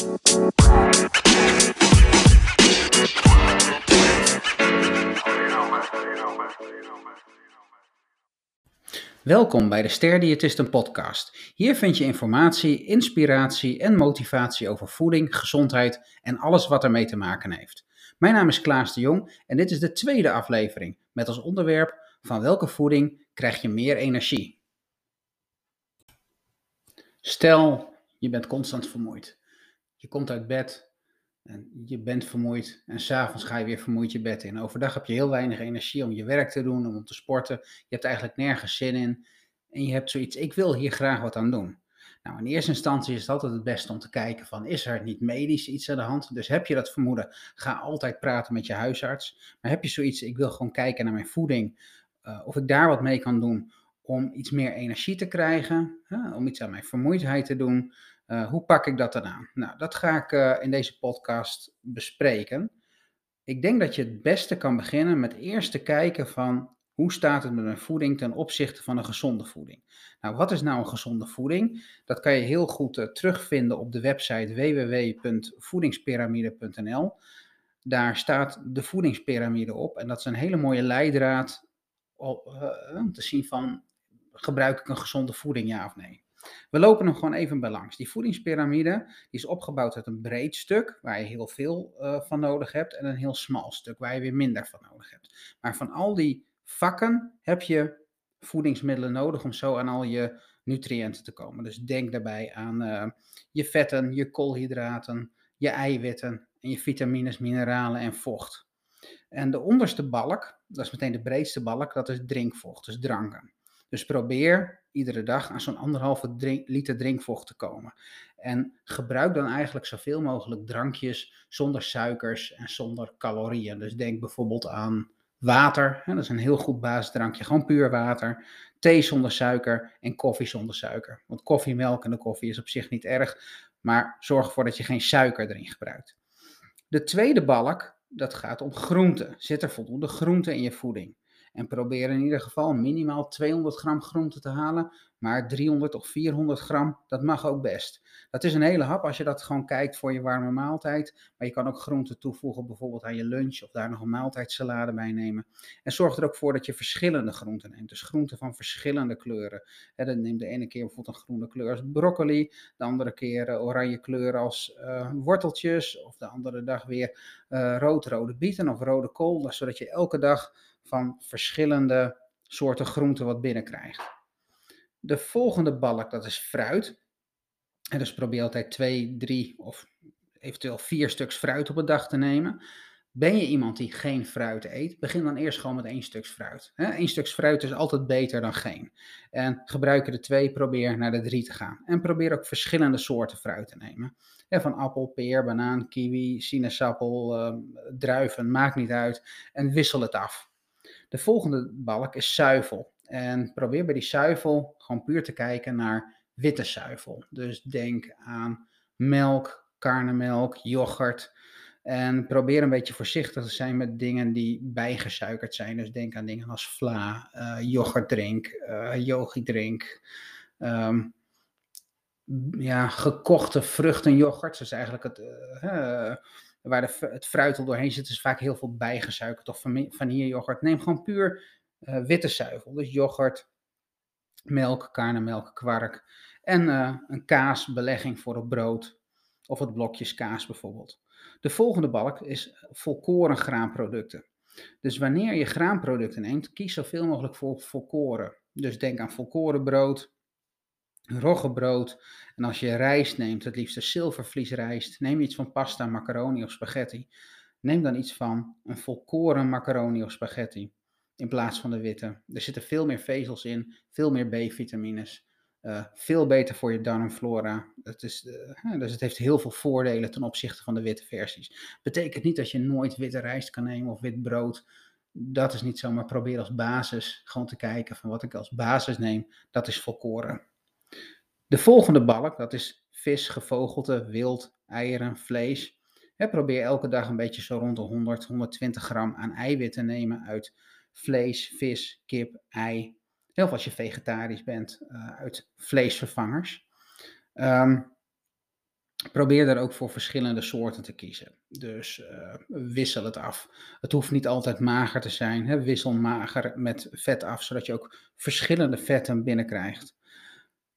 Welkom bij de Ster Diëtisten podcast. Hier vind je informatie, inspiratie en motivatie over voeding, gezondheid en alles wat ermee te maken heeft. Mijn naam is Klaas de Jong en dit is de tweede aflevering met als onderwerp van welke voeding krijg je meer energie? Stel, je bent constant vermoeid. Je komt uit bed en je bent vermoeid en s'avonds ga je weer vermoeid je bed in. Overdag heb je heel weinig energie om je werk te doen, om te sporten. Je hebt eigenlijk nergens zin in en je hebt zoiets, ik wil hier graag wat aan doen. Nou, in eerste instantie is het altijd het beste om te kijken van, is er niet medisch iets aan de hand? Dus heb je dat vermoeden, ga altijd praten met je huisarts. Maar heb je zoiets, ik wil gewoon kijken naar mijn voeding, uh, of ik daar wat mee kan doen om iets meer energie te krijgen, om iets aan mijn vermoeidheid te doen. Uh, hoe pak ik dat dan aan? Nou, dat ga ik uh, in deze podcast bespreken. Ik denk dat je het beste kan beginnen met eerst te kijken van hoe staat het met mijn voeding ten opzichte van een gezonde voeding. Nou, wat is nou een gezonde voeding? Dat kan je heel goed uh, terugvinden op de website www.voedingspyramide.nl. Daar staat de voedingspyramide op en dat is een hele mooie leidraad om te zien van gebruik ik een gezonde voeding ja of nee. We lopen hem gewoon even bij langs. Die voedingspyramide die is opgebouwd uit een breed stuk, waar je heel veel uh, van nodig hebt, en een heel smal stuk, waar je weer minder van nodig hebt. Maar van al die vakken heb je voedingsmiddelen nodig om zo aan al je nutriënten te komen. Dus denk daarbij aan uh, je vetten, je koolhydraten, je eiwitten en je vitamines, mineralen en vocht. En de onderste balk, dat is meteen de breedste balk, dat is drinkvocht, dus dranken. Dus probeer iedere dag aan zo'n anderhalve liter drinkvocht te komen. En gebruik dan eigenlijk zoveel mogelijk drankjes zonder suikers en zonder calorieën. Dus denk bijvoorbeeld aan water, hè, dat is een heel goed basisdrankje, gewoon puur water. Thee zonder suiker en koffie zonder suiker. Want koffie, melk en de koffie is op zich niet erg, maar zorg ervoor dat je geen suiker erin gebruikt. De tweede balk, dat gaat om groenten. Zit er voldoende groente in je voeding? En probeer in ieder geval minimaal 200 gram groente te halen. Maar 300 of 400 gram, dat mag ook best. Dat is een hele hap als je dat gewoon kijkt voor je warme maaltijd. Maar je kan ook groenten toevoegen, bijvoorbeeld aan je lunch. Of daar nog een maaltijdsalade bij nemen. En zorg er ook voor dat je verschillende groenten neemt. Dus groenten van verschillende kleuren. En dan neem de ene keer bijvoorbeeld een groene kleur als broccoli. De andere keer uh, oranje kleur als uh, worteltjes. Of de andere dag weer uh, rood-rode bieten of rode kool. Zodat je elke dag van verschillende soorten groenten wat binnenkrijgt. De volgende balk, dat is fruit. En dus probeer altijd twee, drie of eventueel vier stuks fruit op een dag te nemen. Ben je iemand die geen fruit eet, begin dan eerst gewoon met één stuk fruit. Eén stuk fruit is altijd beter dan geen. En gebruik er de twee, probeer naar de drie te gaan. En probeer ook verschillende soorten fruit te nemen. van appel, peer, banaan, kiwi, sinaasappel, uh, druiven, maakt niet uit. En wissel het af. De volgende balk is zuivel. En probeer bij die zuivel gewoon puur te kijken naar witte zuivel. Dus denk aan melk, karnemelk, yoghurt. En probeer een beetje voorzichtig te zijn met dingen die bijgesuikerd zijn. Dus denk aan dingen als vla, uh, yoghurtdrink, uh, yogi-drink. Um, ja, gekochte vruchtenyoghurt. Dat is eigenlijk het, uh, waar de, het fruit al doorheen zit, is vaak heel veel bijgesuikerd of vanillejoghurt. Neem gewoon puur uh, witte zuivel. Dus yoghurt, melk, karnemelk, kwark en uh, een kaasbelegging voor het brood of het blokjes kaas bijvoorbeeld. De volgende balk is volkoren graanproducten. Dus wanneer je graanproducten neemt, kies zoveel mogelijk voor volkoren. Dus denk aan volkorenbrood, roggebrood. En als je rijst neemt, het liefst zilvervliesrijst, neem iets van pasta, macaroni of spaghetti. Neem dan iets van een volkoren macaroni of spaghetti in plaats van de witte. Er zitten veel meer vezels in, veel meer B-vitamines. Uh, veel beter voor je darmflora. Dat is, uh, dus het heeft heel veel voordelen ten opzichte van de witte versies. Betekent niet dat je nooit witte rijst kan nemen of wit brood. Dat is niet zo, maar probeer als basis gewoon te kijken van wat ik als basis neem. Dat is volkoren. De volgende balk, dat is vis, gevogelte, wild, eieren, vlees. probeer elke dag een beetje zo rond de 100, 120 gram aan eiwit te nemen uit vlees, vis, kip, ei. Heel als je vegetarisch bent, uh, uit vleesvervangers. Um, probeer er ook voor verschillende soorten te kiezen. Dus uh, wissel het af. Het hoeft niet altijd mager te zijn. Wissel mager met vet af, zodat je ook verschillende vetten binnenkrijgt.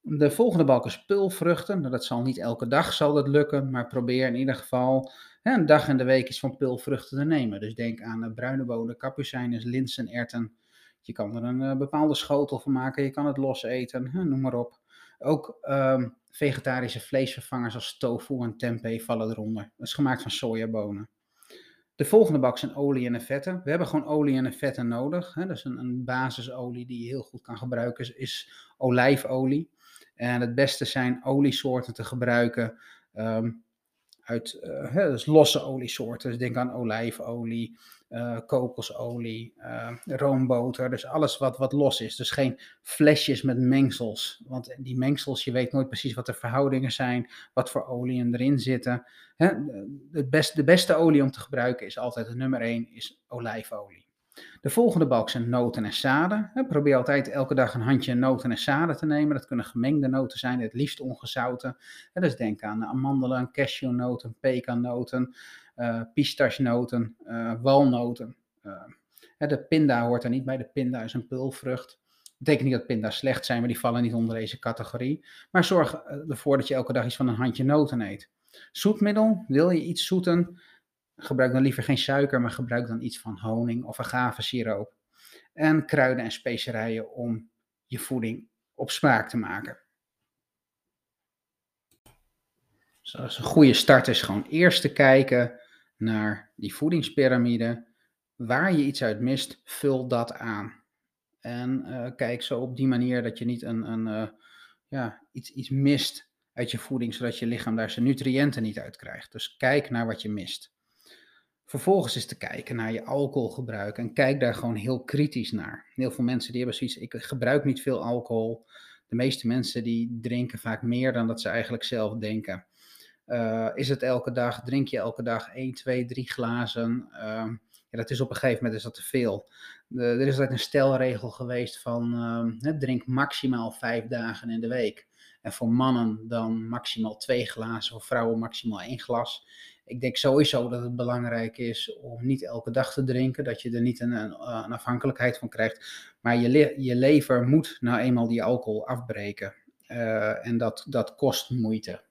De volgende balk is pulvruchten. Nou, dat zal niet elke dag zal dat lukken, maar probeer in ieder geval hè, een dag in de week iets van pulvruchten te nemen. Dus denk aan uh, bruine bonen, kapucijnes, linzen, erten. Je kan er een uh, bepaalde schotel van maken, je kan het los eten, noem maar op. Ook um, vegetarische vleesvervangers als tofu en tempeh vallen eronder. Dat is gemaakt van sojabonen. De volgende bak zijn olie en vetten. We hebben gewoon olie en vetten nodig. Hè. Dus een, een basisolie die je heel goed kan gebruiken is olijfolie. En het beste zijn oliesoorten te gebruiken um, uit uh, dus losse oliesoorten. Dus denk aan olijfolie, uh, kokosolie, uh, roomboter. Dus alles wat, wat los is. Dus geen flesjes met mengsels. Want die mengsels, je weet nooit precies wat de verhoudingen zijn, wat voor oliën erin zitten. Hè? De, best, de beste olie om te gebruiken is altijd de nummer 1, is olijfolie. De volgende balk zijn noten en zaden. Probeer altijd elke dag een handje noten en zaden te nemen. Dat kunnen gemengde noten zijn, het liefst ongezouten. Dus denk aan amandelen, cashewnoten, pekannoten, uh, pistachenoten, uh, walnoten. Uh, de pinda hoort er niet bij. De pinda is een pulvrucht. Dat betekent niet dat pinda's slecht zijn, maar die vallen niet onder deze categorie. Maar zorg ervoor dat je elke dag iets van een handje noten eet. Zoetmiddel, wil je iets zoeten? Gebruik dan liever geen suiker, maar gebruik dan iets van honing of agavesiroop. En kruiden en specerijen om je voeding op smaak te maken. Dus een goede start is gewoon eerst te kijken naar die voedingspyramide. Waar je iets uit mist, vul dat aan. En uh, kijk zo op die manier dat je niet een, een, uh, ja, iets, iets mist uit je voeding, zodat je lichaam daar zijn nutriënten niet uit krijgt. Dus kijk naar wat je mist. Vervolgens is te kijken naar je alcoholgebruik en kijk daar gewoon heel kritisch naar. Heel veel mensen die hebben zoiets, ik gebruik niet veel alcohol. De meeste mensen die drinken vaak meer dan dat ze eigenlijk zelf denken. Uh, is het elke dag, drink je elke dag 1, 2, 3 glazen? Uh, ja, dat is op een gegeven moment is dat te veel. Er is altijd een stelregel geweest van uh, drink maximaal 5 dagen in de week. En voor mannen dan maximaal 2 glazen, voor vrouwen maximaal 1 glas ik denk sowieso dat het belangrijk is om niet elke dag te drinken, dat je er niet een, een, afhankelijkheid van krijgt. Maar je, je lever moet nou eenmaal die alcohol afbreken. Uh, en dat, dat kost moeite.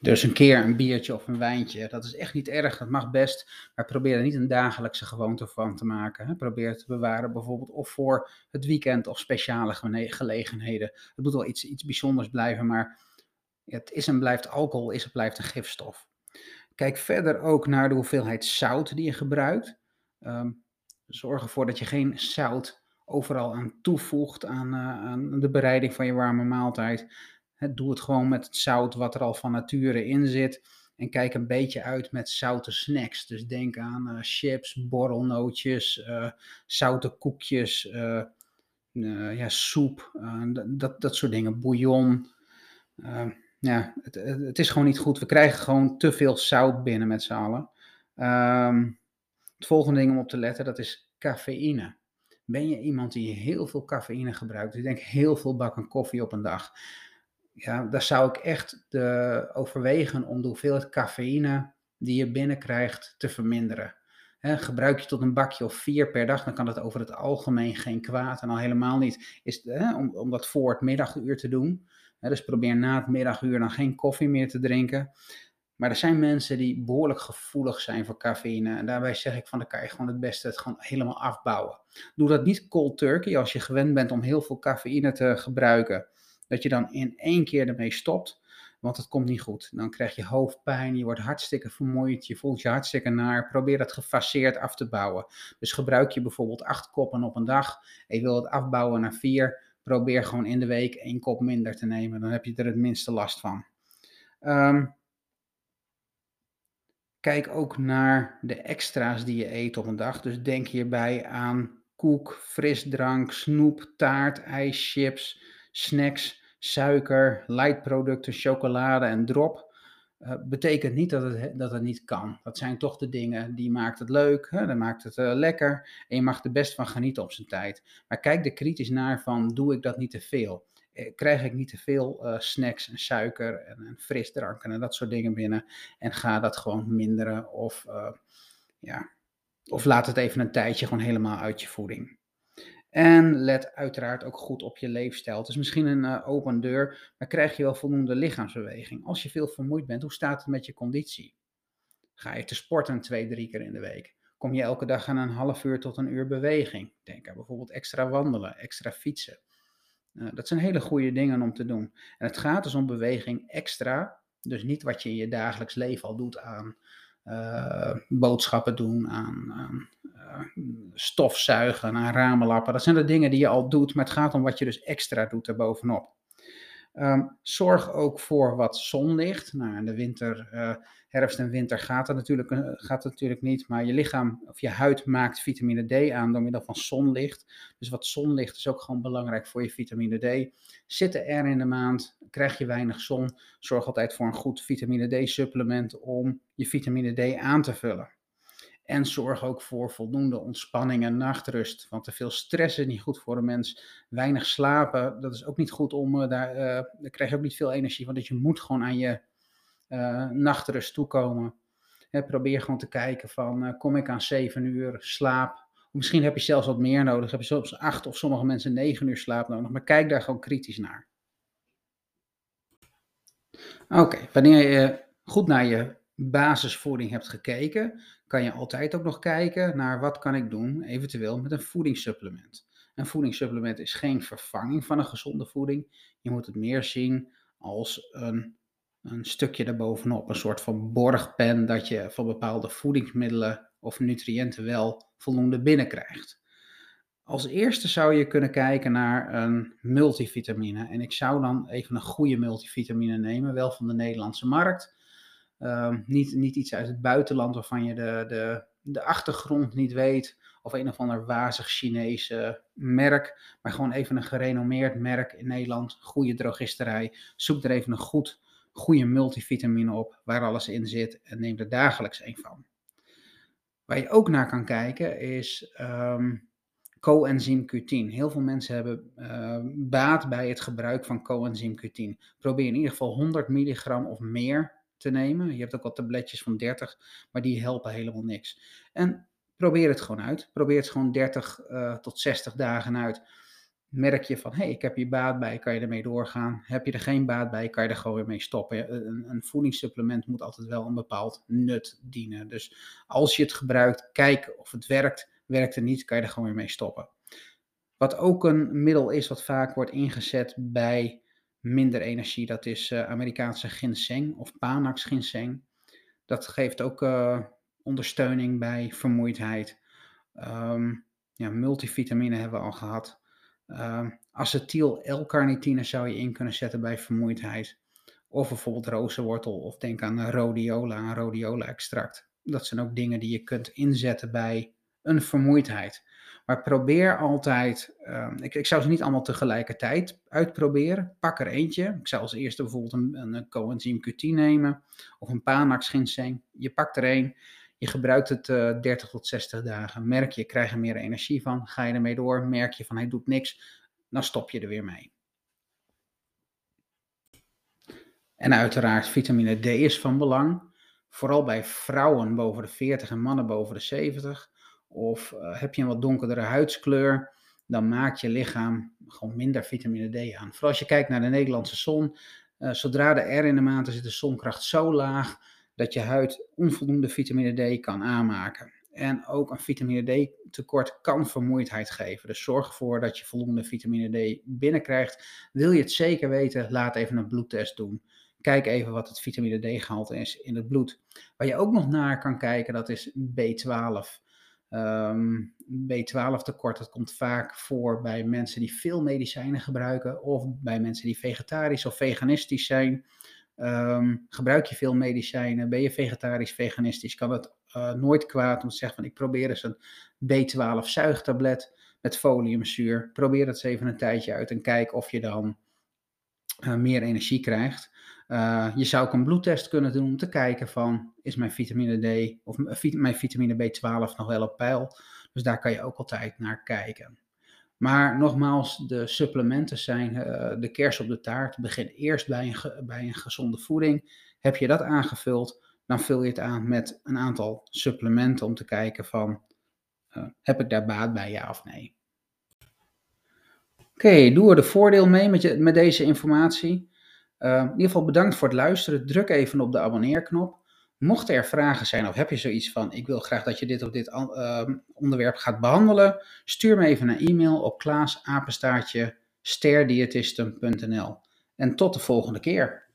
Dus een keer een biertje of een wijntje, dat is echt niet erg, dat mag best. Maar probeer er niet een dagelijkse gewoonte van te maken. Probeer het te bewaren bijvoorbeeld of voor het weekend of speciale gelegenheden. Het moet wel iets, iets bijzonders blijven, maar het is en blijft alcohol, is en blijft een gifstof. Kijk verder ook naar de hoeveelheid zout die je gebruikt. Um, zorg ervoor dat je geen zout overal aan toevoegt aan, uh, aan de bereiding van je warme maaltijd. doe het gewoon met het zout wat er al van nature in zit. En kijk een beetje uit met zoute snacks. Dus denk aan uh, chips, borrelnootjes, uh, zoute koekjes, ja, soep, dat, dat soort dingen, bouillon. Ehm, ja, het, het, is gewoon niet goed. We krijgen gewoon te veel zout binnen met z'n allen. Um, het volgende ding om op te letten, dat is cafeïne. Ben je iemand die heel veel cafeïne gebruikt? Ik denk heel veel bakken koffie op een dag. Ja, daar zou ik echt de, overwegen om de hoeveelheid cafeïne die je binnenkrijgt te verminderen. gebruik je tot een bakje of vier per dag, dan kan dat over het algemeen geen kwaad. En al helemaal niet is, om, om dat voor het middaguur te doen dus probeer na het middaguur dan geen koffie meer te drinken. Maar er zijn mensen die behoorlijk gevoelig zijn voor cafeïne. En daarbij zeg ik van, dan kan je gewoon het beste het gewoon helemaal afbouwen. Doe dat niet cold turkey als je gewend bent om heel veel cafeïne te gebruiken. Dat je dan in één keer ermee stopt. Want het komt niet goed. Dan krijg je hoofdpijn, je wordt hartstikke vermoeid, je voelt je hartstikke naar. Probeer dat gefaseerd af te bouwen. Dus gebruik je bijvoorbeeld acht koppen op een dag en wil het afbouwen naar vier probeer gewoon in de week één kop minder te nemen. Dan heb je er het minste last van. Um, kijk ook naar de extra's die je eet op een dag. Dus denk hierbij aan koek, frisdrank, snoep, taart, ijs, chips, snacks, suiker, lightproducten, chocolade en drop. Uh, betekent niet dat het, dat het niet kan. Dat zijn toch de dingen die maakt het leuk, hè? dat maakt het uh, lekker en je mag er best van genieten op zijn tijd. Maar kijk er kritisch naar van, doe ik dat niet te veel? eh, krijg ik niet te veel snacks en suiker en, en, frisdranken en dat soort dingen binnen. En ga dat gewoon minderen of, ja, of laat het even een tijdje gewoon helemaal uit je voeding. En let uiteraard ook goed op je leefstijl. Het is misschien een uh, open deur, maar krijg je wel voldoende lichaamsbeweging? Als je veel vermoeid bent, hoe staat het met je conditie? Ga je te sporten twee, drie keer in de week? Kom je elke dag aan een half uur tot een uur beweging? Denk aan bijvoorbeeld extra wandelen, extra fietsen. Uh, dat zijn hele goede dingen om te doen. En het gaat dus om beweging extra, dus niet wat je in je dagelijks leven al doet aan uh, boodschappen doen, aan, aan stofzuigen, aan ramenlappen. Dat zijn de dingen die je al doet, maar het gaat om wat je dus extra doet erbovenop. Um, zorg ook voor wat zonlicht. Nou, in de winter, uh, herfst en winter gaat het, natuurlijk, uh, gaat het natuurlijk niet, maar je lichaam of je huid maakt vitamine D aan door middel van zonlicht. Dus wat zonlicht is ook gewoon belangrijk voor je vitamine D. Zitten er in de maand, krijg je weinig zon, zorg altijd voor een goed vitamine D supplement om je vitamine D aan te vullen. En zorg ook voor voldoende ontspanning en nachtrust. Want te veel stress is niet goed voor een mens. Weinig slapen, dat is ook niet goed om uh, daar. Uh, daar krijg je ook niet veel energie van. Dus je moet gewoon aan je uh, nachtrust toekomen. Probeer gewoon te kijken van, kom ik aan 7 uur slaap? Misschien heb je zelfs wat meer nodig. Heb je zelfs 8 of sommige mensen 9 uur slaap nodig. Maar kijk daar gewoon kritisch naar. Oké, wanneer je goed naar je basisvoeding hebt gekeken, kan je altijd ook nog kijken naar wat kan ik doen, eventueel met een voedingssupplement. Een voedingssupplement is geen vervanging van een gezonde voeding. Je moet het meer zien als een, een stukje daarbovenop, een soort van borgpen dat je van bepaalde voedingsmiddelen of nutriënten wel voldoende binnenkrijgt. Als eerste zou je kunnen kijken naar een multivitamine. En ik zou dan even een goede multivitamine nemen, wel van de Nederlandse markt. Um, niet, niet iets uit het buitenland waarvan je de, de, de achtergrond niet weet. Of een of ander wazig Chinese merk. Maar gewoon even een gerenommeerd merk in Nederland. Goede drogisterij. Zoek er even een goed, goede multivitamine op waar alles in zit. En neem er dagelijks een van. Waar je ook naar kan kijken is um, coenzym Q10. Heel veel mensen hebben uh, baat bij het gebruik van coenzym Q10. Probeer in ieder geval 100 milligram of meer te nemen. Je hebt ook wat tabletjes van 30, maar die helpen helemaal niks. En probeer het gewoon uit. Probeer het gewoon 30 uh, tot 60 dagen uit. Merk je van, hé, hey, ik heb hier baat bij, kan je ermee doorgaan? Heb je er geen baat bij, kan je er gewoon weer mee stoppen. Een, een voedingssupplement moet altijd wel een bepaald nut dienen. Dus als je het gebruikt, kijk of het werkt. Werkt het niet, kan je er gewoon weer mee stoppen. Wat ook een middel is wat vaak wordt ingezet bij minder energie. Dat is uh, Amerikaanse ginseng of Panax ginseng. Dat geeft ook uh, ondersteuning bij vermoeidheid. Um, ja, multivitamine hebben we al gehad. Uh, acetyl L-carnitine zou je in kunnen zetten bij vermoeidheid. Of bijvoorbeeld rozenwortel of denk aan rhodiola, een rhodiola-extract. Dat zijn ook dingen die je kunt inzetten bij een vermoeidheid. Maar probeer altijd, uh, ik, ik zou ze niet allemaal tegelijkertijd uitproberen. Pak er eentje. Ik zou als eerste bijvoorbeeld een, een coenzym Q10 nemen of een Panax ginseng. Je pakt er één, je gebruikt het uh, eh, 30 tot 60 dagen. Merk je, krijg er meer energie van. Ga je ermee door, merk je van hij doet niks, dan stop je er weer mee. En uiteraard, vitamine D is van belang. Vooral bij vrouwen boven de 40 en mannen boven de 70 of uh, heb je een wat donkerdere huidskleur, dan maakt je lichaam gewoon minder vitamine D aan. Vooral als je kijkt naar de Nederlandse zon, uh, zodra de R in de maand is, is de zonkracht zo laag dat je huid onvoldoende vitamine D kan aanmaken. En ook een vitamine D tekort kan vermoeidheid geven. Dus zorg ervoor dat je voldoende vitamine D binnenkrijgt. Wil je het zeker weten, laat even een bloedtest doen. Kijk even wat het vitamine D gehalte is in het bloed. Waar je ook nog naar kan kijken, dat is B12. Um, B12 tekort, dat komt vaak voor bij mensen die veel medicijnen gebruiken of bij mensen die vegetarisch of veganistisch zijn. Um, gebruik je veel medicijnen, ben je vegetarisch, veganistisch, kan het uh, nooit kwaad om te zeggen van ik probeer eens een B12 zuigtablet met foliumzuur. Probeer dat eens even een tijdje uit en kijk of je dan meer energie krijgt. Uh, je zou ook een bloedtest kunnen doen om te kijken van, is mijn vitamine D of mijn vitamine B12 nog wel op peil? Dus daar kan je ook altijd naar kijken. Maar nogmaals, de supplementen zijn uh, de kers op de taart. Begin eerst bij een, bij een gezonde voeding. Heb je dat aangevuld, dan vul je het aan met een aantal supplementen om te kijken van, heb ik daar baat bij, ja of nee? Oké, doe er de voordeel mee met, je, met deze informatie. Uh, in ieder geval bedankt voor het luisteren. Druk even op de abonneerknop. Mochten er vragen zijn of heb je zoiets van, ik wil graag dat je dit of dit uh, onderwerp gaat behandelen, stuur me even een e-mail op klaasapenstaartje sterdiëtisten.nl. En tot de volgende keer.